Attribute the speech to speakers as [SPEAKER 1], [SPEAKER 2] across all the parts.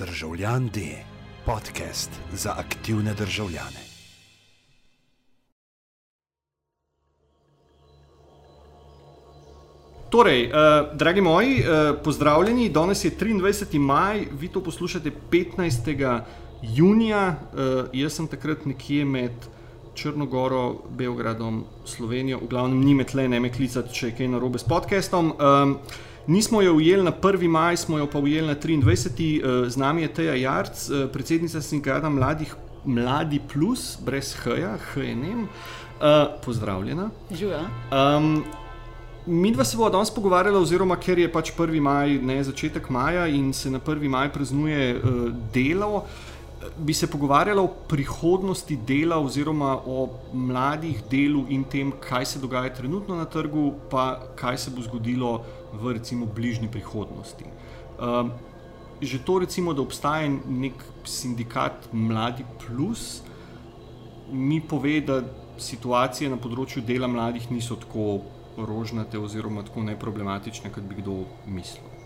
[SPEAKER 1] Državljan D, podcast za aktivne državljane.
[SPEAKER 2] Torej, uh, dragi moji, uh, pozdravljeni. Danes je 23. maj, vi to poslušate 15. junija. Uh, jaz sem takrat nekje med Črnogoro, Beogradom, Slovenijo, v glavnem ni me tle, ne me klicati, če je kaj narobe s podcastom. Um, Nismo jo ujeli na 1. maj, smo jo pa ujeli na 23. Z nami je Teja Jarc, predsednica sindikata Mladih Mladi Plus, brez H-ja, HNM. Pozdravljena.
[SPEAKER 3] Živijo.
[SPEAKER 2] Um, mi dva se bomo danes pogovarjali, oziroma ker je pač 1. maj, ne začetek maja in se na 1. maj praznuje uh, delo. Bi se pogovarjala o prihodnosti dela, oziroma o mladih delu in tem, kaj se dogaja trenutno na trgu, pa kaj se bo zgodilo v recimo bližnji prihodnosti. Um, že to, recimo, da obstaja nek sindikat Mladi Plus, mi pove, da situacije na področju dela mladih niso tako rožnate oziroma tako neproblematične, kot bi kdo mislil.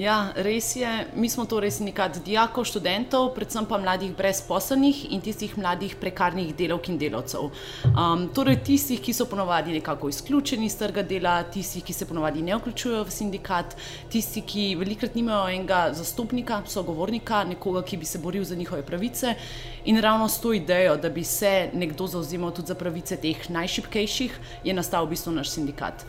[SPEAKER 3] Ja, res je. Mi smo torej sindikat dijakov, študentov, predvsem pa mladih brezposelnih in tistih mladih prekarnih delavk in delavcev. Um, torej tistih, ki so ponovadi nekako izključeni iz trga dela, tistih, ki se ponovadi ne vključujejo v sindikat, tisti, ki velikrat nimajo enega zastopnika, sogovornika, nekoga, ki bi se boril za njihove pravice. In ravno s to idejo, da bi se nekdo zauzemal tudi za pravice teh najšipkejših, je nastal v bistvu naš sindikat.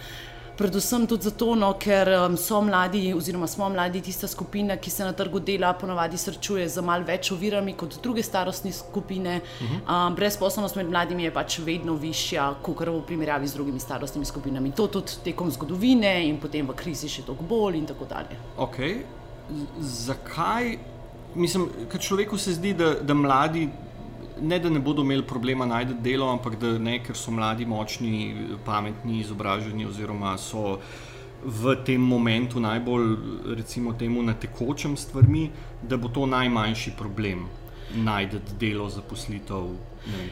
[SPEAKER 3] Predvsem tudi zato, no, ker um, so mladi, oziroma smo mladi, tista skupina, ki se na trgu dela ponovadi srečuje z malce več ovirami kot druge starostne skupine. Uh -huh. um, Brezposobnost med mladimi je pač vedno višja, kot v primerjavi z drugimi starostnimi skupinami. To tudi tekom zgodovine in potem v krizi še toliko bolj in tako dalje.
[SPEAKER 2] Okay. Zakaj? Mislim, ker človeku se zdi, da, da mladi ne da ne bodo imeli problema najti delo, ampak da ne, ker so mladi, močni, pametni, izobraženi, oziroma so v tem momentu najbolj, recimo, temu na tekočem stvarmi, da bo to najmanjši problem najti delo, zaposlitev.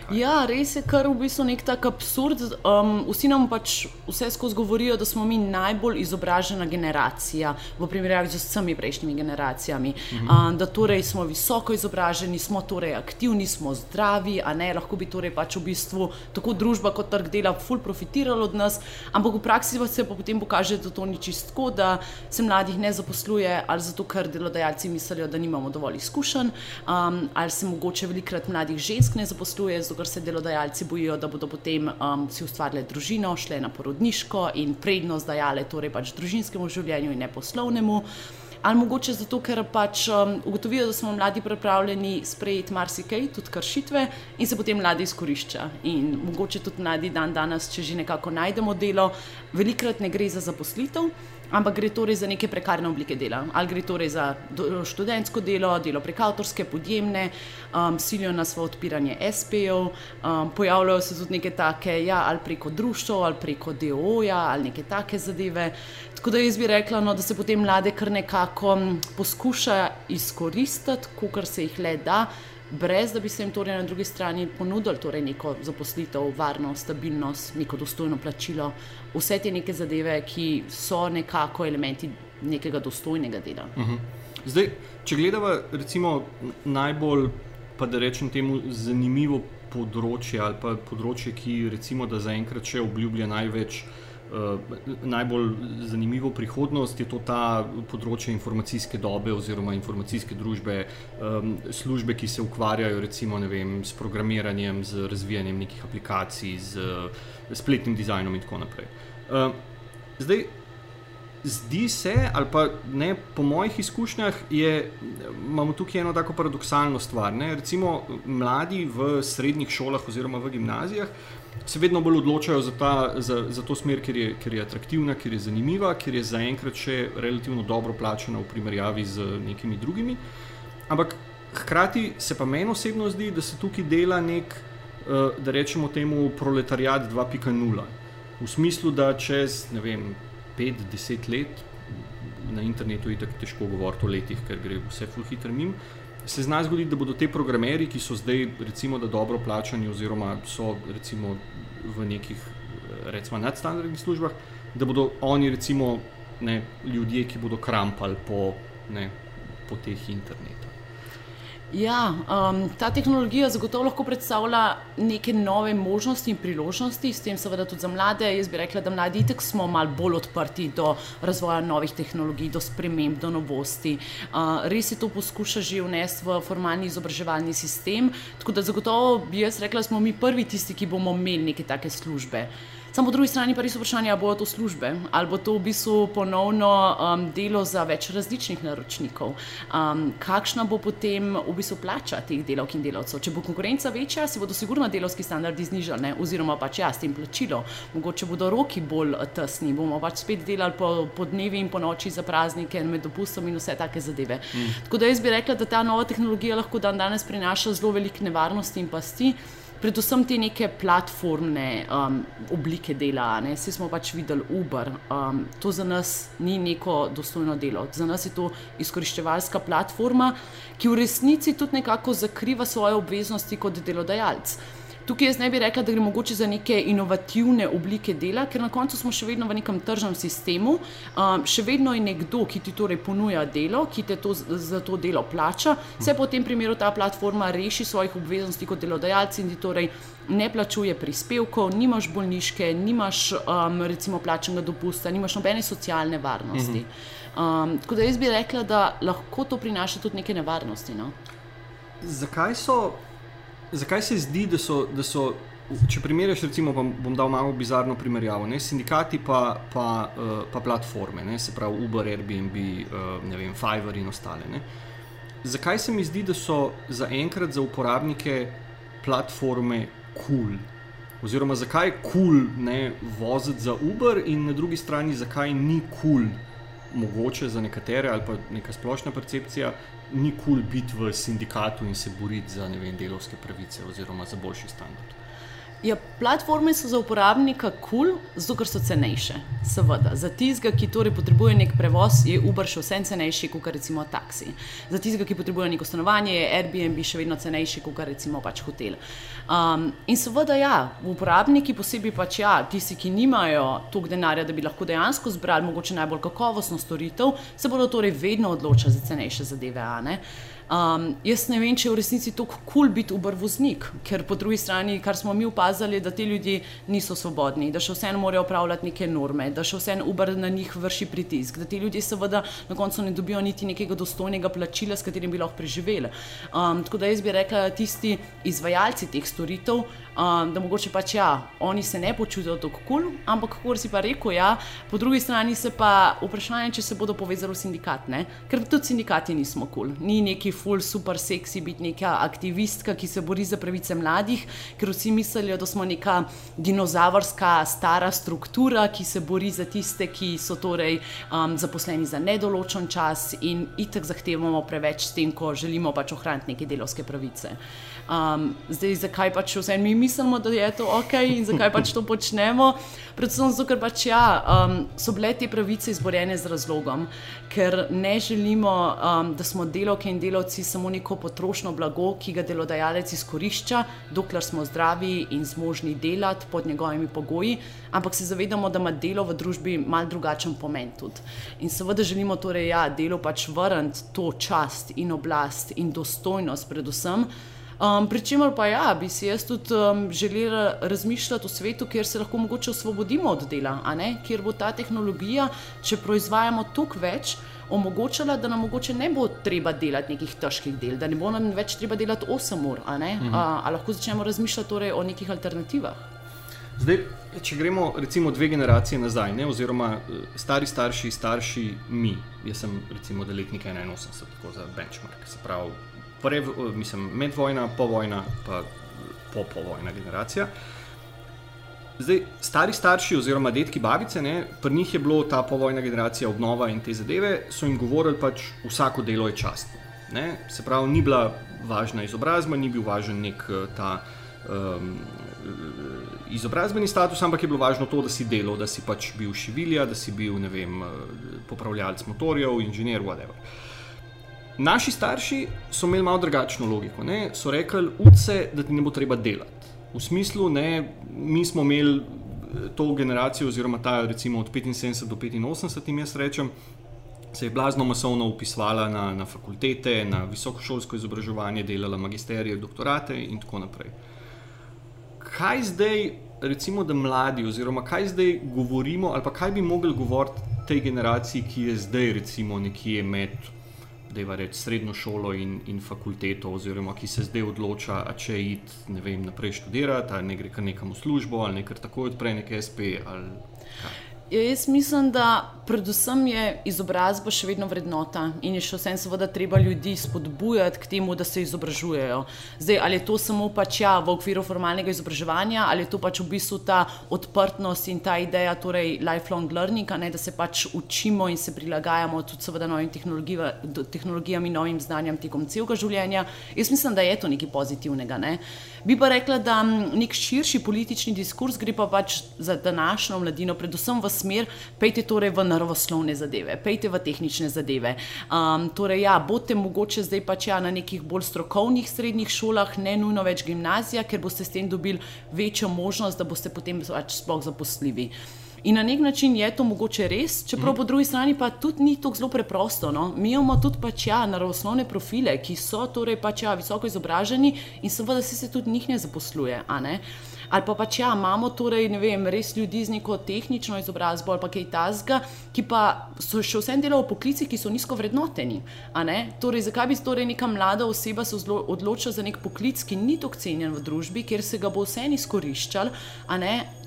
[SPEAKER 3] Ja, res je kar v bistvu nek tak absurd. Um, vsi nam pač vse skozi govorijo, da smo mi najbolj izobražena generacija v primerjavi z vsemi prejšnjimi generacijami. Mhm. Um, da torej smo visoko izobraženi, smo torej aktivni, smo zdravi, a ne lahko bi torej pač v bistvu tako družba kot trg dela ful profitiralo od nas. Ampak v praksi se pa potem pokaže, da to ni čistko, da se mladih ne zaposluje ali zato, ker delodajalci mislijo, da nimamo dovolj izkušenj, um, ali se mogoče velikrat mladih žensk ne zaposluje zato ker se delodajalci bojijo, da bodo potem um, si ustvarjali družino, šle na porodniško in prednost dajale torej pač družinskemu življenju in ne poslovnemu. Ali mogoče zato, ker pač um, ugotovijo, da smo mladi pripravljeni sprejeti marsikaj, tudi kršitve, in se potem mladi izkorišča. In mogoče tudi mladi dan danes, če že nekako najdemo delo, velikrat ne gre za zaposlitev, ampak gre torej za neke prekarne oblike dela. Ali gre torej za študentsko delo, delo prek avtorske, podjemne, um, silijo nas v odpiranje SP-jev, um, pojavljajo se tudi neke take, ja, ali preko društva, ali preko DO-ja, ali neke take zadeve. Tako da jaz bi rekla, no, da se potem mlade kar nekako poskuša izkoristiti, kar se jih le da brez da bi se jim torej na drugi strani ponudili torej neko zaposlitev, varnost, stabilnost, neko dostojno plačilo, vse te neke zadeve, ki so nekako elementi nekega dostojnega dela. Uh
[SPEAKER 2] mhm. -huh. Zdaj, če gledamo recimo najbolj, pa da rečem temu, zanimivo področje ali pa področje, ki recimo da zaenkrat še obljublja največ. Uh, najbolj zanimivo prihodnost je to ta področje informacijske dobe oziroma informacijske družbe, službe, ki se ukvarjajo recimo vem, s programiranjem, z razvijanjem nekih aplikacij, z uh, spletnim dizajnom in tako naprej. Zdaj, zdi se, ali pa ne, po mojih izkušnjah, je, imamo tukaj eno tako paradoksalno stvar. Ne? Recimo, mladi v srednjih šolah oziroma v gimnazijah se vedno bolj odločajo za, ta, za, za to smer, ker je, ker je atraktivna, ker je zanimiva, ker je zaenkrat še relativno dobro plačena v primerjavi z nekimi drugimi. Ampak hkrati se pa meni osebno zdi, da se tukaj dela nek, uh, da rečemo temu, proletariat 2.0. V smislu, da čez 5-10 let, na internetu je tako težko govoriti o letih, ker gre vse fulhiter mimo se zna zgoditi, da bodo te programeri, ki so zdaj recimo dobro plačani, oziroma so recimo v nekih recimo nadstandardnih službah, da bodo oni recimo ne, ljudje, ki bodo krampali po, ne, po teh internetih.
[SPEAKER 3] Ja, um, ta tehnologija zagotovo lahko predstavlja neke nove možnosti in priložnosti, s tem seveda tudi za mlade. Jaz bi rekla, da mladi itek smo malo bolj odprti do razvoja novih tehnologij, do sprememb, do novosti. Uh, res se to poskuša že vnesti v formalni izobraževalni sistem, tako da zagotovo bi jaz rekla, da smo mi prvi tisti, ki bomo imeli neke take službe. Samo po drugi strani pa res vprašanje, ali bo to službe, ali bo to v bistvu ponovno um, delo za več različnih naročnikov. Um, kakšna bo potem v bistvu plača teh delavk in delavcev? Če bo konkurenca večja, se bodo sigurno delovski standardi znižali, oziroma pač ja, s tem plačilo. Mogoče bodo roki bolj uh, tesni, bomo pač spet delali po, po dnevi in po noči za praznike, med dopustom in vse take zadeve. Mm. Tako da jaz bi rekla, da ta nova tehnologija lahko dan danes prinaša zelo velike nevarnosti in pasti predvsem te neke platformne um, oblike dela. Ne? Vsi smo pač videli Uber. Um, to za nas ni neko dostojno delo. Za nas je to izkoriščevalska platforma, ki v resnici tudi nekako zakriva svoje obveznosti kot delodajalec. Tukaj jaz ne bi rekla, da gre mogoče za neke inovativne oblike dela, ker na koncu smo še vedno v nekem tržnem sistemu, um, še vedno je nekdo, ki ti torej ponuja delo, ki te to, za to delo plača, se v tem primeru ta platforma reši svojih obveznosti kot delodajalci in ti torej ne plačuje prispevkov, nimaš bolniške, nimaš um, recimo plačenega dopusta, nimaš nobene socialne varnosti. Um, tako da jaz bi rekla, da lahko to prinaša tudi neke nevarnosti. No?
[SPEAKER 2] Zakaj so zakaj se zdi, da so, da so če primerjaš, recimo, bom, bom dal malo bizarno primerjavo, ne, sindikati pa, pa, uh, pa platforme, ne, se pravi Uber, Airbnb, uh, vem, Fiverr in ostale. Ne. Zakaj se mi zdi, da so zaenkrat za uporabnike platforme kul? Cool? Oziroma, zakaj je kul cool, voziti za Uber, in na drugi strani, zakaj ni kul, cool, mogoče za nekatere ali pa neka splošna percepcija, ni kul cool biti v sindikatu in se boriti za vem, delovske pravice oziroma za boljši standard.
[SPEAKER 3] Ja, platforme so za uporabnika kul, cool, zato ker so cenejše. Seveda, za tistega, ki torej potrebuje nek prevoz, je Uber še vsem cenejši kot recimo taksi. Za tistega, ki potrebuje neko stanovanje, je Airbnb še vedno cenejši kot recimo pač hotel. Um, in seveda, ja, uporabniki, posebej pač ja, tisti, ki nimajo toliko denarja, da bi lahko dejansko zbrali mogoče najbolj kakovostno storitev, se bodo torej vedno odločili za cenejše zadeve. Um, jaz ne vem, če je v resnici tako kul cool biti Uber voznik, ker po drugi strani, kar smo mi opazili, da ti ljudje niso svobodni, da še vseeno morajo upravljati neke norme, da še vseeno Uber na njih vrši pritisk, da ti ljudje seveda na koncu ne dobijo niti nekega dostojnega plačila, s katerim bi lahko preživeli. Um, tako da jaz bi rekla, tisti izvajalci teh storitev, um, da mogoče pač ja, oni se ne počutijo tako kul, cool, ampak kako si pa rekel, ja, po drugi strani se pa vprašanje, če se bodo povezali v sindikat, ne? ker tudi sindikati nismo kul, cool. ni neki ful, super seksi biti neka aktivistka, ki se bori za pravice mladih, ker vsi mislijo, da smo neka dinozavrska stara struktura, ki se bori za tiste, ki so torej um, zaposleni za nedoločen čas in itek zahtevamo preveč s tem, ko želimo pač ohraniti neke delovske pravice. Um, zdaj, zakaj pač vse mi mislimo, da je to ok in zakaj pač to počnemo? Predvsem zato, ker pač ja, um, so bile te pravice izborjene z razlogom, ker ne želimo, um, da smo delovke in delovci samo neko potrošno blago, ki ga delodajalec izkorišča, dokler smo zdravi in zmožni delati pod njegovimi pogoji, ampak se zavedamo, da ima delo v družbi mal drugačen pomen tudi. In seveda želimo torej ja, delo pač vrniti to čast in oblast in dostojnost predvsem. Um, Pričemer pa ja, bi si jaz tudi um, želela razmišljati o svetu, kjer se lahko mogoče osvobodimo od dela, kjer bo ta tehnologija, če proizvajamo toliko več, omogočala, da nam mogoče ne bo treba delati nekih težkih del, da ne bo nam več treba delati 8 ur. A, mhm. a, a lahko začnemo razmišljati torej o nekih alternativah.
[SPEAKER 2] Zdaj, če gremo recimo dve generacije nazaj, ne, oziroma eh, stari starši, starši mi, jaz sem recimo deletnik 81, tako za benchmark, se pravi prev, mislim, medvojna, povojna, pa popovojna generacija. Zdaj, stari starši, oziroma detki, babice, ne, pri njih je bilo ta povojna generacija obnova in te zadeve, so jim govorili, da pač vsako delo je častno. Ne. Se pravi, ni bila važna izobrazba, ni bil važen nek eh, ta um, izobrazbeni status, ampak je bilo važno to, da si delal, da si pač bil šivilja, da si bil vem, eh, popravljalec motorjev, inženir, whatever. Naši starši so imeli malo drugačno logiko. Ne? So rekli, uce, da ti ne bo treba delati. V smislu, ne, mi smo imeli eh, to generacijo, oziroma ta recimo od 75 do 85, jim jaz rečem, se je blazno masovno upisovala na, na fakultete, na visokošolsko izobraževanje, delala magisterije, doktorate in tako naprej. Kaj zdaj, recimo, da mladi, oziroma kaj zdaj govorimo, ali pa kaj bi mogli govoriti tej generaciji, ki je zdaj, recimo, nekje med. Da je srednjo šolo in, in fakulteto, oziroma ki se zdaj odloča, če iti ne vem, naprej študirati, ali ne gre kar nekam v službo, ali ne kar takoj odpre nekaj SP. Ali,
[SPEAKER 3] Ja, jaz mislim, da predvsem je izobrazba še vedno vrednota in je še vsem, seveda, treba ljudi spodbujati k temu, da se izobražujejo. Zdaj, ali je to samo pač ja, v okviru formalnega izobraževanja, ali je to pač v bistvu ta odprtnost in ta ideja, torej lifelong learning, ne, da se pač učimo in se prilagajamo tudi, seveda, novim tehnologijam in novim znanjem tekom celega življenja. Jaz mislim, da je to nekaj pozitivnega. Ne. Bi pa rekla, da nek širši politični diskurs gre pa pač za današnjo mladino, predvsem v smer, pejte torej v naravoslovne zadeve, pejte v tehnične zadeve. Um, torej, ja, bodite mogoče zdaj pač ja, na nekih bolj strokovnih srednjih šolah, ne nujno več gimnazija, ker boste s tem dobili večjo možnost, da boste potem pač sploh zaposljivi. In na nek način je to mogoče res, čeprav mm. po drugi strani pa tudi ni tako zelo preprosto. No? Mi imamo tudi pač ja, naravoslovne profile, ki so torej pač ja, visoko izobraženi in seveda se tudi njih ne zaposluje. Ne? ali pa pač ja, imamo torej, vem, res ljudi z neko tehnično izobrazbo ali pa kaj tasga, ki pa so še vsem delajo v poklicih, ki so nizko vrednoteni. Torej, zakaj bi torej neka mlada oseba se odločila za nek poklic, ki ni tako cenjen v družbi, ker se ga bo vse izkoriščal,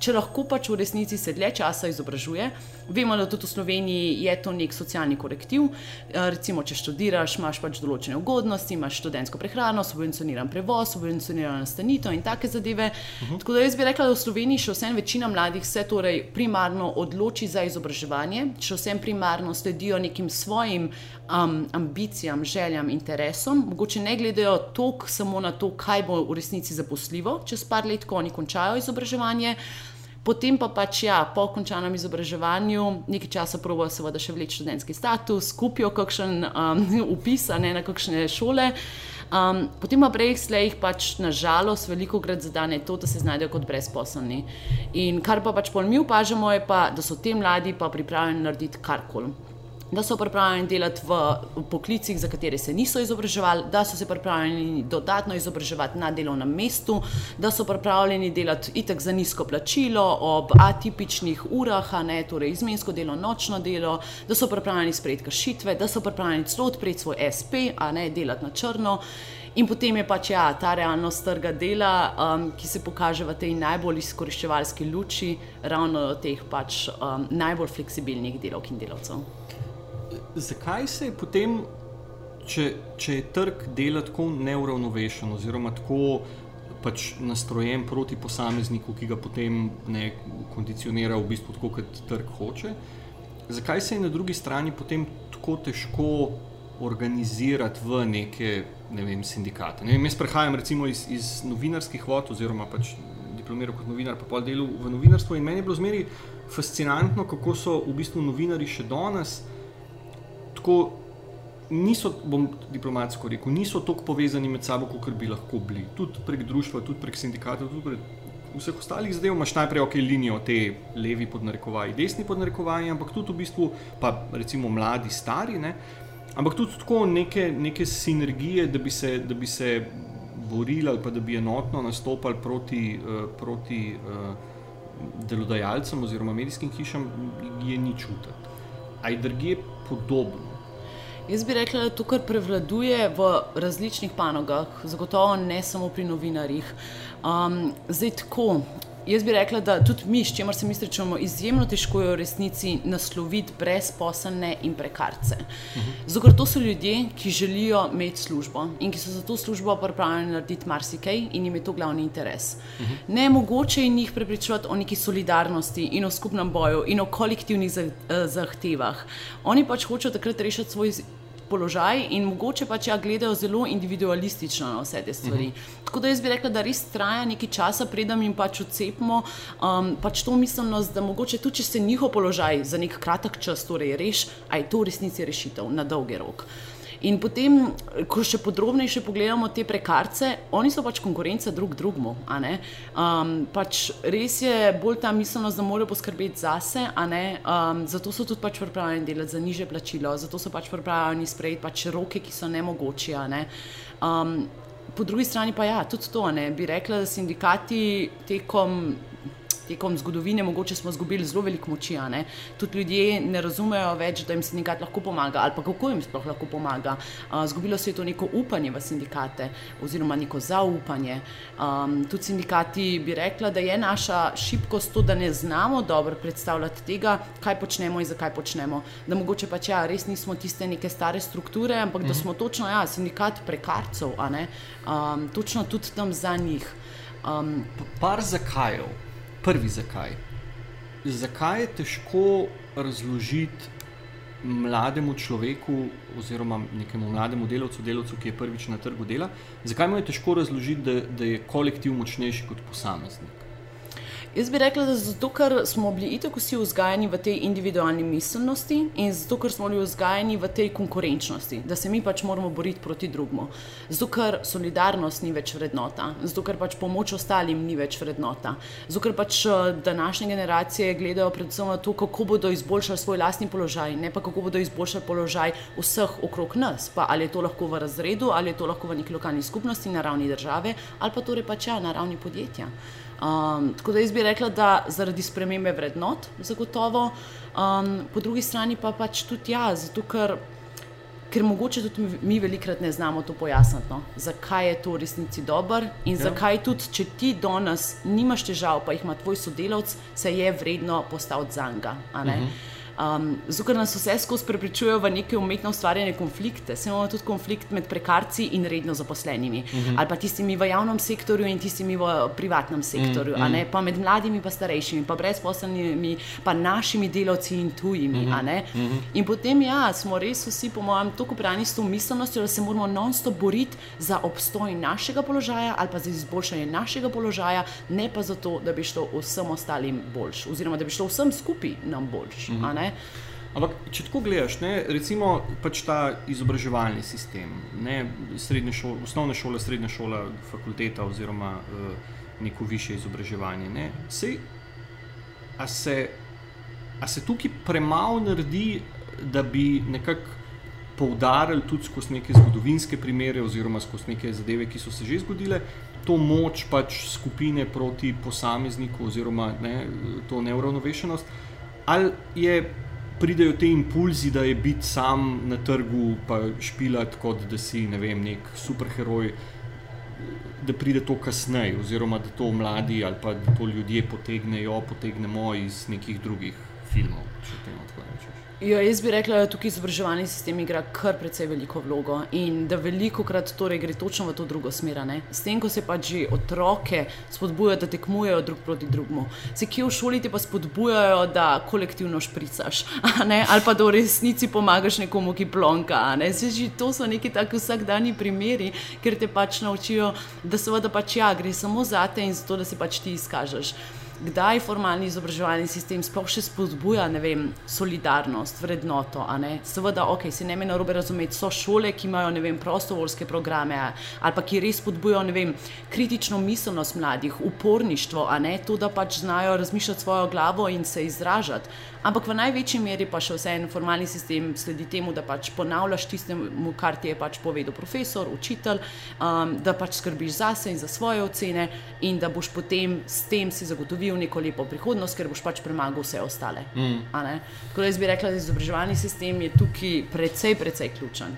[SPEAKER 3] če lahko pač v resnici se dlje časa izobražuje. Vemo, da tudi v Sloveniji je to nek socialni korektiv. Recimo, če študiraš, imaš pač določene ugodnosti, imaš študentsko prehrano, subvencioniran prevoz, subvencionirano nastanitev in take zadeve. Uh -huh. Tako da jaz bi rekla, da v Sloveniji še vsem večina mladih se torej primarno odloči za izobraževanje, še vsem primarno sledijo nekim svojim um, ambicijam, željam, interesom, mogoče ne gledajo toliko samo na to, kaj bo v resnici zaposljivo, čez par let, ko oni končajo izobraževanje. Potem pa pač, ja, po končanem izobraževanju, nekaj časa probojajo, seveda, še vleči študentski status, kupijo kakšen um, upis na kakšne šole. Um, potem pa prej slej jih pač nažalost veliko krat zadane to, da se znajdejo kot brezposobni. In kar pa pač pol mi opažamo, je pa, da so ti mladi pa pripravljeni narediti karkoli da so pripravljeni delati v poklicih, za katere se niso izobraževali, da so se pripravljeni dodatno izobraževati na delovnem mestu, da so pripravljeni delati itek za nizko plačilo ob atipičnih urah, ne, torej izmensko delo, nočno delo, da so pripravljeni sprejeti kršitve, da so pripravljeni celo odpreti svoj SP, a ne delati na črno. In potem je pač ja, ta realnost trga dela, um, ki se pokaže v tej najbolj izkoriščevalski luči, ravno teh pač um, najbolj fleksibilnih delovk in delavcev
[SPEAKER 2] zakaj se je potem, če, če je trg dela tako neuravnovešen, oziroma tako pač nastrojen proti posamezniku, ki ga potem ne kondicionira v bistvu tako, kot trg hoče, zakaj se je na drugi strani potem tako težko organizirati v neke ne vem, sindikate? Ne vem, jaz prehajam recimo iz, iz novinarskih vod, oziroma pač diplomiral kot novinar, pa pol delu v novinarstvu in meni je bilo zmeri fascinantno, kako so v bistvu novinari še danes tako niso, bom diplomatsko rekel, niso tako povezani med sabo, kot bi lahko bili. Tudi prek družstva, tudi prek sindikatov, tudi prek vseh ostalih zadev. Imáš najprej ok linijo, te levi podnarekovaji, desni podnarekovaji, ampak tudi v bistvu, pa recimo mladi, stari. Ne? Ampak tudi tako neke, neke sinergije, da bi se. Da bi se Borili ali pa da bi enotno nastopili proti, uh, proti uh, delodajalcem oziroma medijskim hišam, je ni čutiti. Aj druge podobno.
[SPEAKER 3] Jaz bi rekla, da to, kar prevladuje v različnih panogah, zagotovo ne samo pri novinarjih. Um, zdaj tako. Jaz bi rekla, da tudi mi, s čimer se mi srečujemo, izjemno težko je v resnici nasloviti brezposelne in prekarce. Zato, ker to so ljudje, ki želijo imeti službo in ki so za to službo pripravljeni narediti marsikaj in jim je to glavni interes. Ne mogoče in jih prepričati o neki solidarnosti in o skupnem boju in o kolektivnih eh, zahtevah. Oni pač hočejo takrat rešiti svoj položaj in mogoče pač ja gledajo zelo individualistično na vse te stvari. Uh -huh. Tako da jaz bi rekla, da res traja nekaj časa, preden jim pač odcepimo um, pač to miselnost, da mogoče tudi če se njihov položaj za nek kratek čas torej reš, a je to v resnici rešitev na dolgi rok. In potem, ko še podrobneje pogledamo te prekarce, oni so pač konkurenca drug drugemu. Um, pač res je bolj ta miselnost, da morajo poskrbeti zase, um, zato so tudi pač pripravljeni delati za niže plačilo, zato so pač pripravljeni sprejeti pač roke, ki so nemogoče. Ne? Um, po drugi strani pa ja, tudi to, ne bi rekla, da sindikati tekom tekom zgodovine, mogoče smo izgubili zelo veliko moči. Tudi ljudje ne razumejo več, da jim sindikat lahko pomaga ali pa kako jim sploh lahko pomaga. Zgubilo se je to neko upanje v sindikate oziroma neko zaupanje. Um, tudi sindikati bi rekla, da je naša šibkost to, da ne znamo dobro predstavljati tega, kaj počnemo in zakaj počnemo. Da mogoče pač ja, res nismo tiste neke stare strukture, ampak da mhm. smo točno ja, sindikat prekarcev, um, točno tudi tam za njih. Um,
[SPEAKER 2] par zakajev prvi zakaj. Zakaj je težko razložiti mlademu človeku, oziroma nekemu mlademu delavcu, delavcu, ki je prvič na trgu dela, zakaj mu je težko razložiti, da, da je kolektiv močnejši kot posameznik?
[SPEAKER 3] Jaz bi rekla, da zato, ker smo bili itako vsi vzgajani v tej individualni miselnosti in zato, ker smo bili vzgajani v tej konkurenčnosti, da se mi pač moramo boriti proti drugmu. Zato, ker solidarnost ni več vrednota, zato, ker pač pomoč ostalim ni več vrednota, zato, ker pač eh, današnje generacije gledajo predvsem na to, kako bodo izboljšali svoj lastni položaj, ne pa kako bodo izboljšali položaj vseh okrog nas. Pa ali je to lahko v razredu, ali je to lahko v neki lokalni skupnosti na ravni države, ali pa torej pač ja, na ravni podjetja. Um, tako da jaz bi rekla, da zaradi spremembe vrednot, zagotovo, um, po drugi strani pa pač tudi ja, zato ker, ker mogoče tudi mi velikrat ne znamo to pojasniti, no? zakaj je to v resnici dober in ja. zakaj tudi, če ti danes nimaš težav, pa jih ima tvoj sodelavec, se je vredno postaviti za njega. Um, zato, ker nas vse skozi prepričujejo v neke umetno ustvarjene konflikte. Se imamo tudi konflikt med prekarci in redno zaposlenimi, uh mhm. -huh. ali pa tistimi v javnem sektorju in tistimi v privatnem sektorju, uh -huh. Mhm. pa med mladimi in starejšimi, pa brezposlenimi, pa našimi delavci in tujimi. Uh -huh. uh -huh. In potem, ja, smo res vsi, po mojem, tako prani s to miselnostjo, da se moramo non-stop boriti za obstoj našega položaja ali pa za izboljšanje našega položaja, ne pa zato, da bi šlo vsem ostalim boljš, oziroma da bi šlo vsem skupaj nam boljš. Uh -huh.
[SPEAKER 2] Ampak, če tako gledaš, ne, recimo pač ta izobraževalni sistem, ne, šol, osnovna šola, srednja šola, fakulteta oziroma uh, neko više izobraževanje. Ne, sej, a, se, a se tukaj premalo naredi, da bi nekako poudarili tudi skozi neke zgodovinske primere oziroma skozi neke zadeve, ki so se že zgodile. To moč pač skupine proti posamezniku, oziroma ne, to neuravnovešenost, ali je, pridejo te impulzi, da je biti sam na trgu, pa špilati kot da si ne vem, nek superheroj, da pride to kasneje, oziroma da to mladi ali pa da to ljudje potegnejo, potegnemo iz nekih drugih filmov, če temu tako rečem.
[SPEAKER 3] Jo, jaz bi rekla, da tukaj izobraževalni sistem igra kar precej veliko vlogo in da veliko krat torej gre točno v to drugo smer. S tem, ko se pač že otroke spodbujajo, da tekmujejo drug proti drugemu, se ki v šoli ti pa spodbujajo, da kolektivno špricaš ali pa da v resnici pomagaš nekomu, ki plonka. Ne? Že, to so neki taki vsakdanji primeri, ker te pač naučijo, da seveda pač ja, gre samo za te in za to, da se pač ti izkažeš kdaj formalni izobraževalni sistem sploh še spodbuja vem, solidarnost, vrednoto. Seveda, ok, se ne me na robe razumeti, so šole, ki imajo vem, prostovoljske programe ali pa ki res spodbujajo vem, kritično miselnost mladih, uporništvo, to, da pač znajo razmišljati svojo glavo in se izražati. Ampak v največji meri pa še vseeno formalni sistem sledi temu, da pač ponavljaš tistemu, kar ti je pač povedal profesor, učitelj, um, da pač skrbiš zase in za svoje ocene in da boš potem s tem si zagotovil neko lepo prihodnost, ker boš pač premagal vse ostale. Mm. Tako da jaz bi rekla, da izobraževalni sistem je tukaj precej, precej ključen.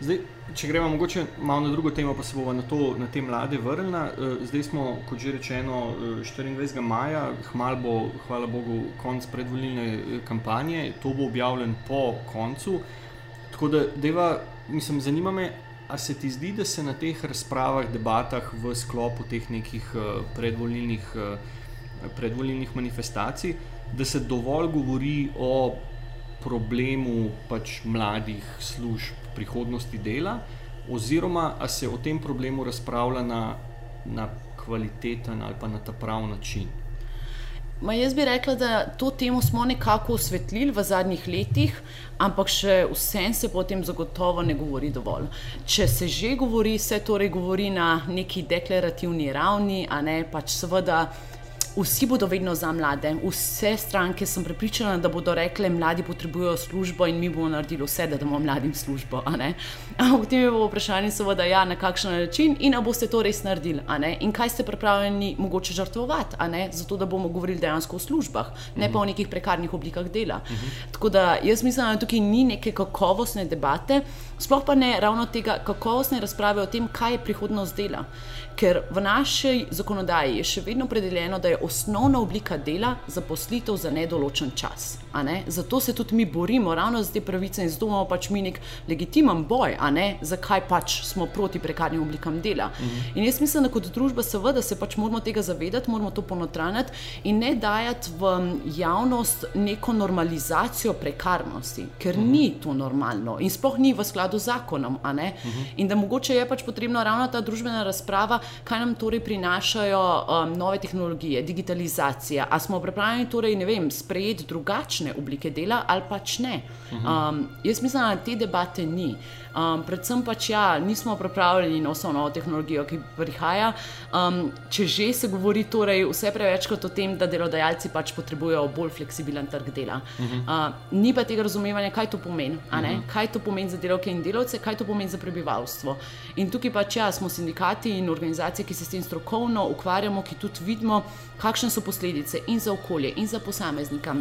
[SPEAKER 2] Zdaj, če gremo mogoče malo na drugo temo, pa se bomo na, to, na te mlade vrnili. Eh, zdaj smo, kot že rečeno, 24. Eh, maja, hmal bo, hvala Bogu, konc predvoljne eh, kampanje, to bo objavljen po koncu. Tako da, deva, mislim, zanima me, a se ti zdi, da se na teh razpravah, debatah v sklopu teh nekih predvoljnih, predvoljnih manifestacij, da se dovolj govori o problemu pač mladih služb prihodnosti dela, oziroma ali se o tem problemu razpravlja na, na kvaliteten ali pa na ta prav način.
[SPEAKER 3] Ma jaz bi rekla, da to temo smo nekako osvetlili v zadnjih letih, ampak še vsem se potem zagotovo ne govori dovolj. Če se že govori, se torej govori na neki deklarativni ravni, a ne pač seveda vsi bodo vedno za mlade. Vse stranke sem prepričana, da bodo rekle, mladi potrebujejo službo in mi bomo naredili vse, da damo mladim službo. Ampak potem je bilo vprašanje, seveda, ja, na kakšen način in ali boste to res naredili. In kaj ste pripravljeni mogoče žrtvovati, zato da bomo govorili dejansko o službah, ne pa o nekih prekarnih oblikah dela. Uh -huh. Tako da jaz mislim, da tukaj ni neke kakovostne debate, sploh pa ne ravno tega kakovostne razprave o tem, kaj je prihodnost dela. Ker v naši zakonodaji je še vedno opredeljeno, da je osnovna oblika dela zaposlitev za nedoločen čas. Ne? Zato se tudi mi borimo ravno za te pravice in imamo pač mi nek legitimen boj, zakaj pač smo proti prekarnim oblikam dela. Mhm. In jaz mislim, da kot družba seveda se pač moramo tega zavedati, moramo to ponotraniti in ne dajati v javnost neko normalizacijo prekarnosti, ker mhm. ni to normalno in sploh ni v skladu z zakonom. Mhm. In da mogoče je pač potrebna ravno ta družbena razprava, kaj nam torej prinašajo um, nove tehnologije, digitalizacija. Ali smo pripravljeni torej, vem, sprejeti drugačne oblike dela ali pač ne? Um, jaz mislim, da te debate ni. Um, predvsem pač ja, nismo pripravljeni na vso novo tehnologijo, ki prihaja. Um, če že se govori torej vse prevečkrat o tem, da delodajalci pač potrebujejo bolj fleksibilen trg dela. Uh -huh. uh, ni pa tega razumevanja, kaj to pomeni. Uh -huh. Kaj to pomeni za delovke in delovce, kaj to pomeni za prebivalstvo. In tukaj pač ja, smo sindikati in organizacije, ki se s tem strokovno ukvarjamo, ki tudi vidimo, kakšne so posledice in za okolje, in za posameznika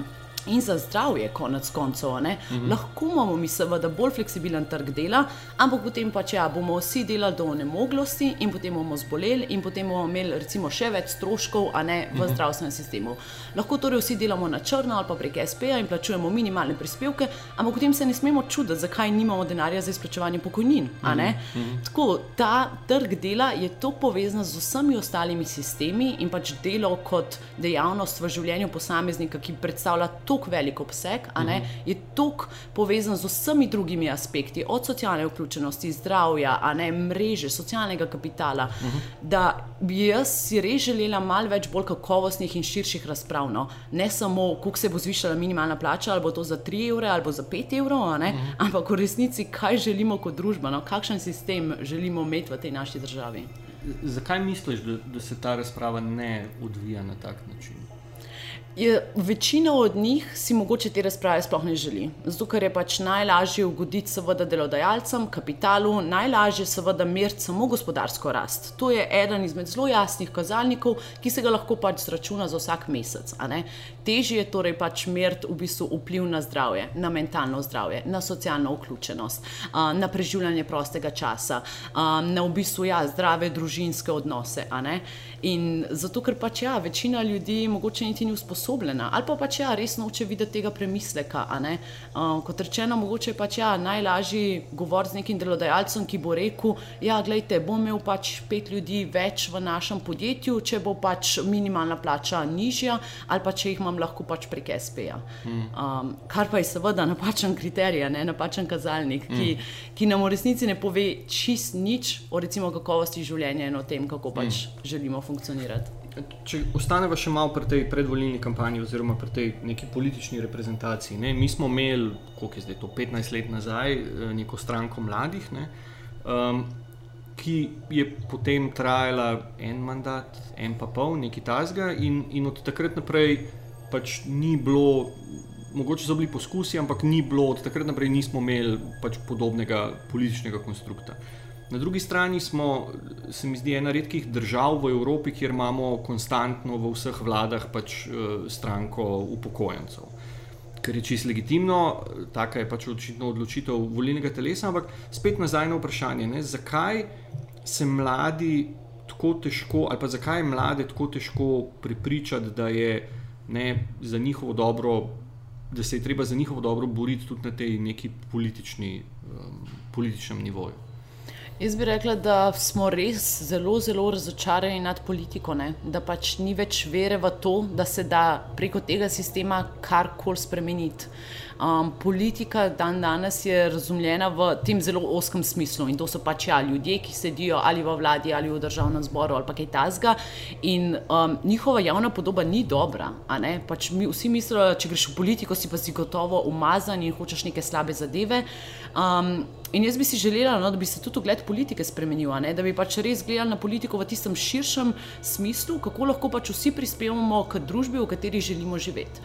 [SPEAKER 3] in za zdravje, konec koncev. Mhm. -huh. Lahko imamo mi seveda bolj fleksibilen trg dela, ampak potem pač ja, bomo vsi delali do onemoglosti in potem bomo zboleli in potem bomo imeli recimo še več stroškov, a ne v mhm. -huh. zdravstvenem sistemu. Lahko torej vsi delamo na črno ali pa prek SP-ja in plačujemo minimalne prispevke, ampak potem se ne smemo čuditi, zakaj nimamo denarja za izplačevanje pokojnin. Uh -huh. uh -huh. Tako ta trg dela je to povezan z vsemi ostalimi sistemi in pač delo kot dejavnost v življenju posameznika, ki predstavlja to tako velik obseg, uh -huh. je tako povezan z vsemi drugimi aspekti, od socialne vključenosti, zdravja, ne, mreže, socialnega kapitala, uh -huh. da bi jaz si res želela malo več bolj kakovostnih in širših razprav. No. Ne samo, koliko se bo zvišala minimalna plača, ali bo to za 3 evre ali za 5 evrov, uh -huh. ampak v resnici, kaj želimo kot družba, no, kakšen sistem želimo imeti v tej naši državi.
[SPEAKER 2] Zakaj misliš, da, da se ta razprava ne odvija na tak način?
[SPEAKER 3] Je, večina od njih si mogoče te razprave sploh ne želi. Zato, ker je pač najlažje ugoditi, seveda, delodajalcem, kapitalu, najlažje, seveda, meriti samo gospodarsko rast. To je eden izmed zelo jasnih kazalnikov, ki se ga lahko pač zračuna za vsak mesec. Težje je torej pač meriti v bistvu vpliv na zdravje, na mentalno zdravje, na socialno vključenost, na preživljanje prostega časa, na v bistvu ja, zdrave družinske odnose. In zato, ker pač ja, večina ljudi mogoče niti ni usposobljena, ali pa pač ja, res noče videti tega premisleka. Uh, kot rečeno, mogoče je pač ja, najlažje govoriti z nekim delodajalcem, ki bo rekel: Ja, gledajte, bom imel pač pet ljudi več v našem podjetju, če bo pač minimalna plača nižja, ali pa če jih imam lahko pač prek SP-ja. Um, kar pa je seveda napačen kriterij, ne napačen kazalnik, ki, ki nam v resnici ne pove čist nič o recimo kakovosti življenja in o tem, kako pač želimo funkcionirati funkcionirati.
[SPEAKER 2] Če ostanemo še malo pri tej predvolilni kampanji, oziroma pri tej neki politični reprezentaciji. Ne? Mi smo imeli, koliko je zdaj to, 15 let nazaj, eh, neko stranko mladih, ne? um, ki je potem trajala en mandat, en pa pol, neki tasga, in, in od takrat naprej pač ni bilo. Mogoče so bili poskusi, ampak ni bilo, od takrat naprej nismo imeli pač podobnega političnega konstrukta. Na drugi strani smo, se mi zdi, ena redkih držav v Evropi, kjer imamo konstantno v vseh vladah pač eh, stranko upokojencev. Ker je čisto legitimno, taka je pač očitno odločitev volilnega telesa, ampak spet nazaj na vprašanje, ne, zakaj se mladi tako težko, ali pa zakaj je mlade tako težko pripričati, da je ne, za njihovo dobro, da se je treba za njihovo dobro boriti tudi na tej neki politični, um, političnem nivoju.
[SPEAKER 3] Jaz bi rekla, da smo res zelo, zelo razočarani nad politiko, ne? da pač ni več vere v to, da se da preko tega sistema karkoli spremeniti. Um, politika dan danes je razumljena v tem zelo oskem smislu in to so pač ja, ljudje, ki sedijo ali v vladi ali v državnem zboru ali pa kaj tasga. In um, njihova javna podoba ni dobra. Pač mi vsi mislijo, če greš v politiko, si pa si gotovo umazan in hočeš neke slabe zadeve. Um, In jaz bi si želela, no, da bi se tudi ugled politike spremenil, da bi pač res gledali na politiko v tistem širšem smislu, kako lahko pač vsi prispevamo k družbi, v kateri želimo živeti.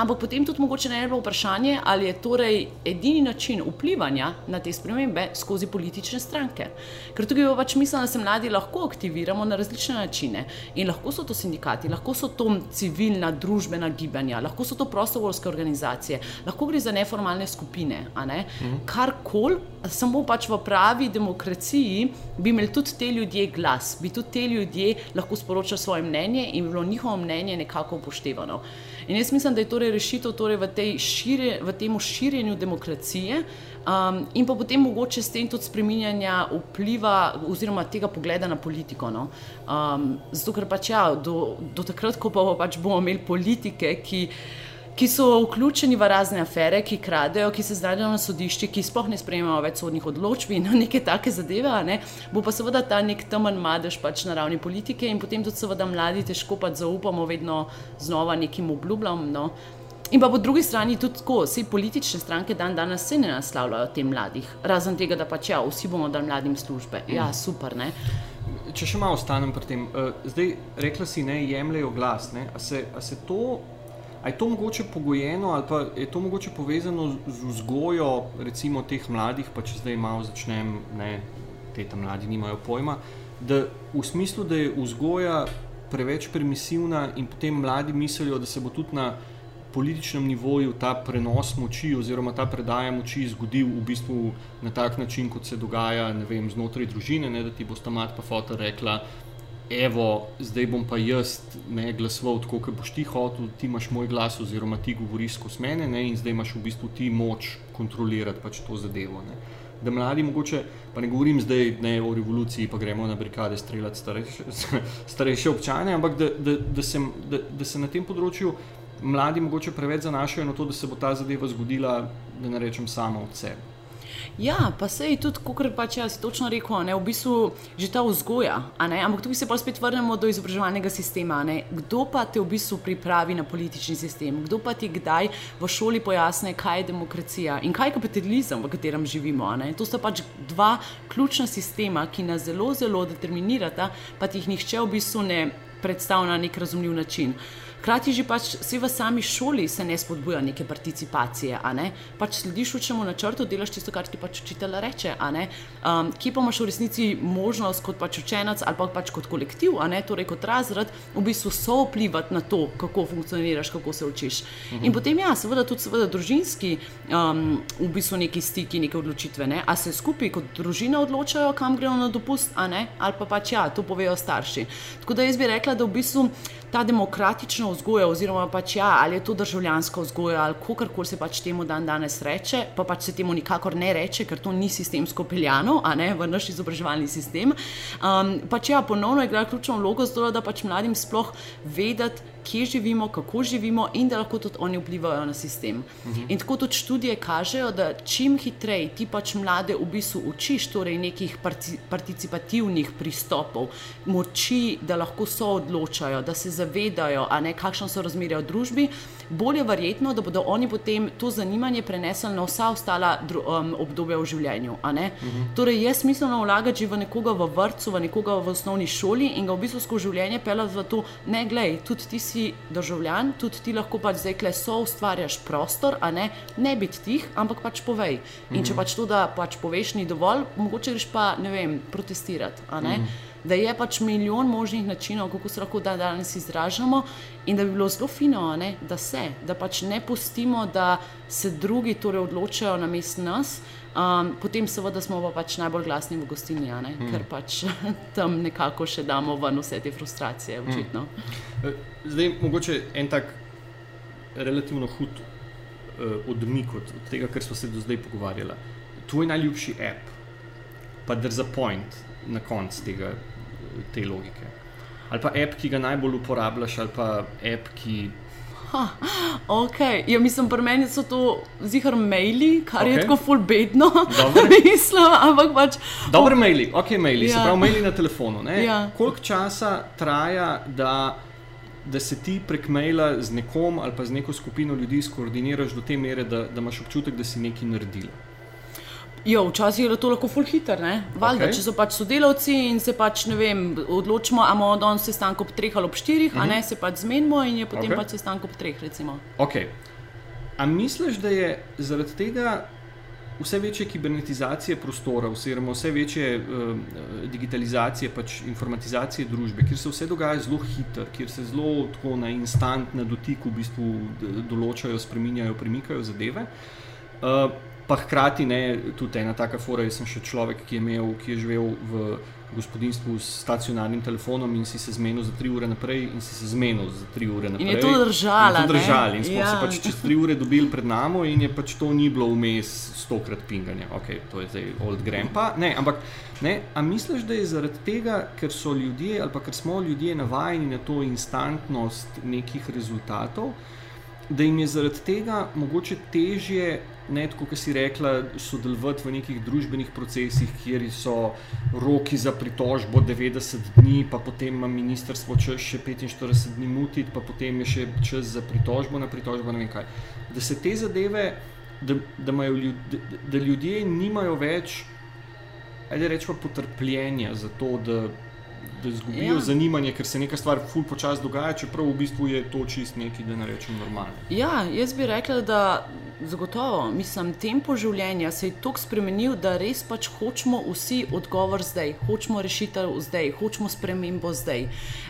[SPEAKER 3] Ampak potem tudi mogoče ne bo vprašanje, ali je torej edini način vplivanja na te spremembe skozi politične stranke. Ker tukaj je pač misel, da se mladi lahko aktiviramo na različne načine. In lahko so to sindikati, lahko so to civilna, družbena gibanja, lahko so to prostovoljske organizacije, lahko gre za neformalne skupine. Ne? Mhm. Karkoli, samo pač v pravi demokraciji bi imeli tudi te ljudje glas, bi tudi te ljudje lahko sporočali svoje mnenje in bi bilo njihovo mnenje nekako upoštevano. In jaz mislim, da je torej rešitev torej v, širje, v tem širjenju demokracije um, in pa potem mogoče s tem tudi spreminjanja vpliva oziroma tega pogleda na politiko. No? Um, zato, ker pač ja, do, do takrat, ko pa pač bomo imeli politike, ki ki so vključeni v razne afere, ki kradejo, ki se znajdejo na sodišču, ki sploh ne sprejemajo več sodnih odločb in neke take zadeve, ne? bo pa seveda ta nek temen madež pač na ravni politike in potem tudi seveda mladi težko pač zaupamo vedno znova nekim obljubljam. No? In pa po drugi strani tudi tako, vse politične stranke dan danes se ne naslavljajo te mladih, razen tega, da pač ja, vsi bomo dali mladim službe. Ja, super, ne.
[SPEAKER 2] Če še malo ostanem pri tem, uh, zdaj rekla si, ne jemljajo glas. Ne? A, se, a se to je to mogoče pogojeno ali pa je to mogoče povezano z vzgojo, recimo teh mladih, pa če zdaj malo začnem, ne, te tam mladi nimajo pojma, da v smislu, da je vzgoja preveč permisivna in potem mladi mislijo, da se bo tudi na političnem nivoju ta prenos moči oziroma ta predaja moči zgodil v bistvu na tak način, kot se dogaja vem, znotraj družine, ne, da ti bo sta mat pa fotor rekla, evo, zdaj bom pa jaz ne glasoval tako, kot boš ti hotel, ti imaš moj glas, oziroma ti govoriš skozi mene, ne, in zdaj imaš v bistvu ti moč kontrolirati pač to zadevo. Ne. Da mladi, mogoče, pa ne govorim zdaj ne, o revoluciji, pa gremo na brigade streljati starejše, starejše občane, ampak da, da, da, se, da, da se na tem področju mladi mogoče preveč zanašajo na to, da se bo ta zadeva zgodila, da ne rečem, sama od sebe.
[SPEAKER 3] Ja, pa se je tudi, kot pač jaz točno rekel, ne, v bistvu že ta vzgoja. Ampak tu se pa spet vrnemo do izobraževalnega sistema. Ne. Kdo pa te v bistvu pripravi na politični sistem? Kdo pa ti kdaj v šoli pojasne, kaj je demokracija in kaj je kapitalizem, v katerem živimo? To sta pač dva ključna sistema, ki nas zelo, zelo determinirata, pa ti jih nihče v bistvu ne predstavlja na nek razumljiv način. Hkrati že pač vsi v sami šoli se ne spodbuja neke participacije, ne? pač slediš učemu načrtu, delaš tisto, kar ti pač učitelj reče. Um, kje pa imaš v resnici možnost kot pač učenec ali pa pač kot kolektiv, torej kot razred, v bistvu so vplivati na to, kako funkcioniraš, kako se učiš. Mhm. In potem ja, seveda tudi seveda družinski, um, v bistvu neki stiki, neke odločitve. Ne? A se skupaj kot družina odločajo, kam grejo na dopust, ali pa pač ja, to povejo starši. Tako da jaz bi rekla, da v bistvu ta demokratična vzgoja, oziroma pač ja, ali je to državljanska vzgoja, ali kako koli se pač temu dan danes reče, pa pač se temu nikakor ne reče, ker to ni sistemsko peljano, a ne v naš izobraževalni sistem. Um, pač ja, ponovno igra ključno vlogo, zato da pač mladim sploh vedeti, kje živimo, kako živimo in da lahko tudi oni vplivajo na sistem. Mhm. In tako tudi študije kažejo, da čim hitreje ti pač mlade v bistvu učiš, torej nekih participativnih pristopov, moči, da lahko so odločajo, da se zavedajo, ne, kakšno so razmerja v družbi, bolje verjetno, da bodo oni potem to zanimanje prenesli na vsa ostala um, obdobja v življenju. Mhm. Torej, jaz da vlagati v nekoga v vrtu, v nekoga v osnovni šoli in ga v bistvu skozi življenje pelati v to, ne glej, tudi ti si državljan, tudi ti lahko pač zdaj le so ustvarjaš prostor, a ne, ne biti tih, ampak pač povej. In če mhm. pač to, da pač poveš, ni dovolj, mogoče greš pa, ne vem, protestirati. Mhm. Da je pač milijon možnih načinov, kako se lahko da danes izražamo, in da bi bilo zelo fino, ne, da se, da pač ne pustimo, da se drugi torej odločajo na mest nas. Um, potem, seveda, smo pa pač najbolj glasni v gostilni, mm. ker pač tam nekako še damo ven vse te frustracije. Mm.
[SPEAKER 2] Zdaj, mogoče en tak relativno hud uh, odmik od, od tega, kar smo se do zdaj pogovarjali. Tvoj najljubši app. pa there's a point na koncu tega, te logike. Ali pa app, ki ga najbolj uporabljaš, ali pa app, ki.
[SPEAKER 3] Ok, ja, mislim, pri meni so to zihar maili, kar okay. je tako full bedno,
[SPEAKER 2] Dobro.
[SPEAKER 3] mislim, ampak pač.
[SPEAKER 2] Dobre maili, ok, maili, ja. se pravi maili na telefonu. ne?
[SPEAKER 3] Ja.
[SPEAKER 2] Koliko časa traja, da, da se ti prek maila z nekom ali pa z neko skupino ljudi skoordiniraš do te mere, da, da imaš občutek, da si nekaj naredil?
[SPEAKER 3] Jo, včasih je to lahko full hiter, ne? Valjda, okay. če so pač sodelavci in se pač, ne vem, odločimo, ali imamo danes sestanek ob treh ali ob štirih, uh -huh. a ne se pač zmenimo in je potem okay. pač sestanek ob treh, recimo.
[SPEAKER 2] Ok. A misliš, da je zaradi tega vse večje kibernetizacije prostora, oziroma vse večje uh, digitalizacije, pač informatizacije družbe, kjer se vse dogaja zelo hitro, kjer se zelo tako na instant, na dotik v bistvu določajo, spreminjajo, premikajo zadeve. Uh, pa hkrati ne, tudi ena taka fora, jaz sem še človek, ki je, imel, ki je živel v gospodinstvu s stacionarnim telefonom in si se zmenil za tri ure naprej, in si se zmenil za tri ure naprej.
[SPEAKER 3] je to držalo,
[SPEAKER 2] In to držali. In smo ja. se pač čez tri ure dobili pred nami, in je pač to ni bilo vmes stokrat pinganja. Ok, to je zdaj old grandpa. Ne, ampak ne, a misliš, da je zaradi tega, ker so ljudje ali pa ker smo ljudje navajeni na to instantnost nekih rezultatov, da jim je zaradi tega mogoče težje, ne tako, kot si rekla, sodelovati v nekih družbenih procesih, kjer so roki za pritožbo 90 dni, pa potem ima ministrstvo čas še 45 dni mutiti, pa potem je še čas za pritožbo na pritožbo, ne vem kaj. Da se te zadeve, da, da, ljud, da, da ljudje nimajo več, ajde rečemo, potrpljenja za to, da. Da izgubijo ja. Zanimanje, ker se neka stvar ful počasi dogaja, čeprav v bistvu je to čist nekaj, da ne rečem, normalno.
[SPEAKER 3] Ja, jaz bi rekla, da zagotovo, mislim, tempo življenja se je tako spremenil, da res pač hočemo vsi odgovor zdaj, hočemo rešitev zdaj, hočemo spremembo zdaj.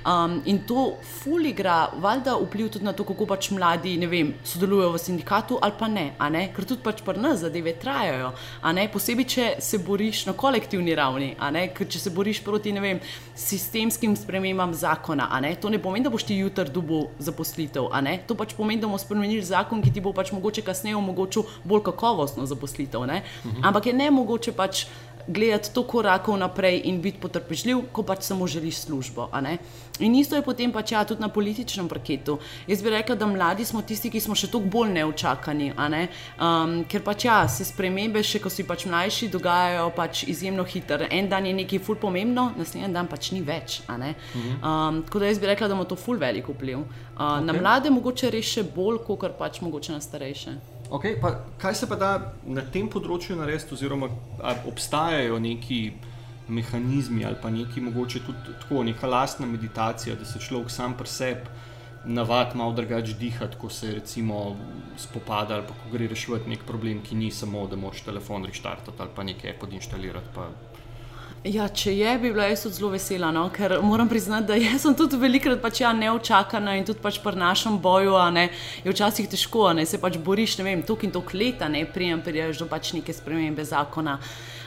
[SPEAKER 3] Um, in to ful igra, valjda vpliv tudi na to, kako pač mladi, ne vem, sodelujejo v sindikatu ali pa ne, ne? ker tudi pač pri nas zadeve trajajo, posebej, če se boriš na kolektivni ravni, ker če se boriš proti, ne vem, sistemskim spremembam zakona, ne, to ne pomeni, da boš ti jutri dobil zaposlitev, to pač pomeni, da bomo spremenili zakon, ki ti bo pač mogoče kasneje omogočil bolj kakovostno zaposlitev, ne, ampak je ne mogoče pač gledati to korakov naprej in biti potrpežljiv, ko pač samo želiš službo. In isto je potem pač ja, tudi na političnem parketu. Jaz bi rekla, da mladi smo tisti, ki smo še toliko bolj neučakani, ne? um, ker pač ja, se spremembe, še ko si pač mlajši, dogajajo pač izjemno hitro. En dan je nekaj ful pomembno, naslednji dan pač ni več. ne. Um, tako da jaz bi rekla, da ima to ful velik vpliv. Uh, okay. Na mlade mogoče res še bolj, kot pač mogoče na starejše.
[SPEAKER 2] Okay, pa kaj se pa da na tem področju narediti, oziroma obstajajo neki mehanizmi ali pa neki mogoče tudi tako, neka lastna meditacija, da se človek sam pri sebi navadi malo drugače dihati, ko se recimo spopada ali pa ko gre reševati nek problem, ki ni samo, da moraš telefon reštartati ali pa nekaj podinstalirati. Pa...
[SPEAKER 3] Ja, če je, bi bila jaz tudi zelo vesela, no? ker moram priznati, da jaz sem tudi velikokrat pač ja, neočakana in tudi pač pri našem boju ne, je včasih težko, ne se pač boriš, ne vem, tok in tok leta, ne prijem, priješ do pač neke spremembe zakona.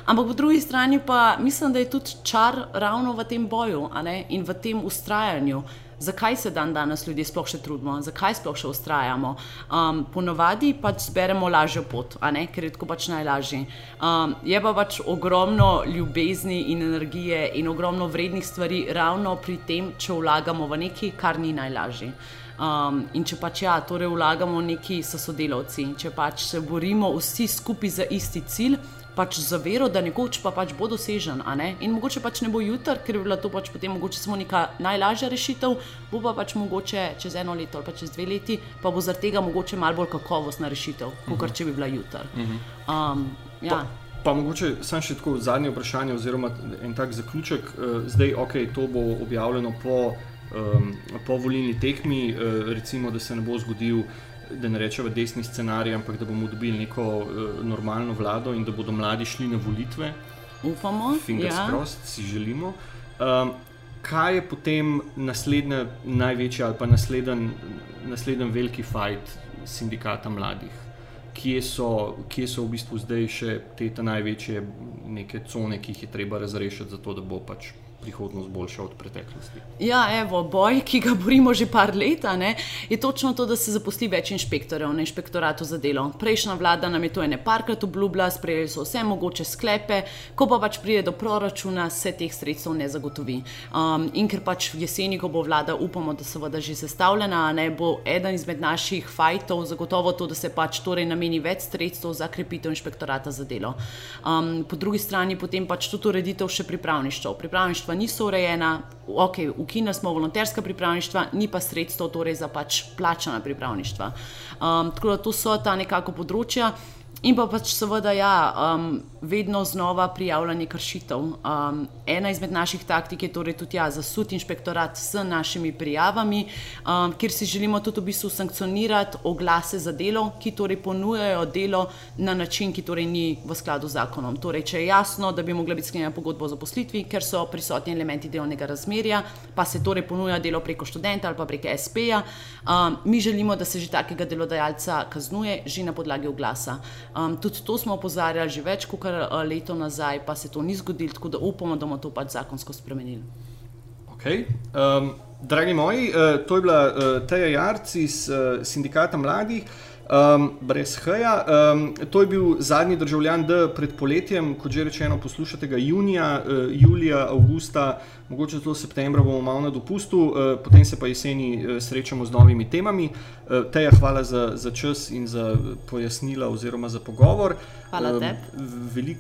[SPEAKER 3] Ampak po drugi strani pa mislim, da je tudi čar ravno v tem boju in v tem ustrajanju. Zakaj se dan danes ljudje sploh še trudimo, zakaj sploh še ustrajamo? Um, ponovadi pač zberemo lažjo pot, ker je tako pač najlažje. Um, je pa pač ogromno ljubezni in energije in ogromno vrednih stvari ravno pri tem, če vlagamo v nekaj, kar ni najlažje. Um, in če pač ja, torej vlagamo neki s sodelavci, če pač se borimo vsi skupaj za isti cilj, pač za vero, da nekoč pa pač bo dosežen. In mogoče pač ne bo jutri, ker bi bila to pač potem mogoče samo neka najlažja rešitev, bo pa pač mogoče čez eno leto ali pa čez dve leti, pa bo zaradi tega mogoče malo bolj kakovostna rešitev, kot če bi bila jutri. Um, ja.
[SPEAKER 2] Pa mogoče samo še tako zadnje vprašanje, oziroma en tak zaključek. Eh, Zdaj, ok, to bo objavljeno po, um, po volilni tekmi, eh, recimo, da se ne bo zgodil, da ne rečemo desni scenarij, ampak da bomo dobili neko uh, normalno vlado in da bodo mladi šli na volitve.
[SPEAKER 3] Upamo,
[SPEAKER 2] Fingers
[SPEAKER 3] ja.
[SPEAKER 2] crossed, si želimo. Um, kaj je potem naslednja največja ali pa naslednji nasleden veliki fajt sindikata mladih? Kje so, kje so v bistvu zdaj še te največje neke cone, ki jih je treba razrešiti, zato da bo pač prihodnost boljša od preteklosti.
[SPEAKER 3] Ja, evo, boj, ki ga borimo že par let, ne, je točno to, da se zaposli več inšpektorjev na inšpektoratu za delo. Prejšnja vlada nam je to ene parkrat obljubila, sprejeli so vse mogoče sklepe, ko pa pač pride do proračuna, se teh sredstev ne zagotovi. Um, in ker pač v jeseni, ko bo vlada, upamo, da seveda že sestavljena, ne bo eden izmed naših fajtov zagotovo to, da se pač torej nameni več sredstev za krepitev inšpektorata za delo. Um, po drugi strani potem pač tudi ureditev še pripravništva. Pripravništva niso urejena, ok, ukinili smo volonterska pripravništva, ni pa sredstev torej za pač plačana pripravništva. Um, tako da to so ta nekako področja. In pa pač seveda, ja, um, vedno znova prijavljanje kršitev. Um, ena izmed naših taktik je torej tudi ja, zasud inšpektorat s našimi prijavami, um, kjer si želimo tudi v bistvu sankcionirati oglase za delo, ki torej ponujajo delo na način, ki torej ni v skladu z zakonom. Torej, če je jasno, da bi mogla biti sklenjena pogodba o zaposlitvi, ker so prisotni elementi delovnega razmerja, pa se torej ponuja delo preko študenta ali pa preko SP-ja, um, mi želimo, da se že takega delodajalca kaznuje že na podlagi oglasa. Um, tudi to smo opozarjali že več kot uh, leto nazaj, pa se to ni zgodilo, tako da upamo, da bomo to pač zakonsko spremenili.
[SPEAKER 2] Okay. Um, dragi moji, uh, to je bila uh, Teja Jarc iz uh, Sindikata mladih. Um, brez H-ja. Um, to je bil zadnji državljan D pred poletjem, kot že rečeno, poslušate ga junija, uh, julija, avgusta, mogoče celo septembra bomo malo na dopustu, uh, potem se pa jeseni uh, srečamo z novimi temami. Uh, Teja, hvala za, za čas in za pojasnila oziroma za pogovor.
[SPEAKER 3] Hvala
[SPEAKER 2] tebi.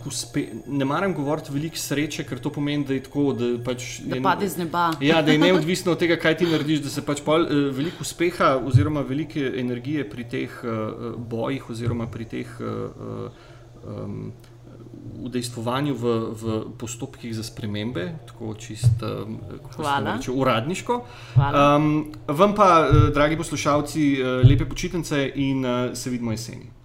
[SPEAKER 2] Ne maram govoriti veliko sreče, ker to pomeni, da je tako, da, pač
[SPEAKER 3] da pade z neba.
[SPEAKER 2] Ja, da je neodvisno od tega, kaj ti narediš, da se pač pol, veliko uspeha oziroma velike energije pri teh bojih oziroma pri teh. Um, udejstvovanju v, v postopkih za spremembe, tako čisto um, uradniško. Um, vam pa, uh, dragi poslušalci, uh, lepe počitnice in uh, se vidimo jeseni.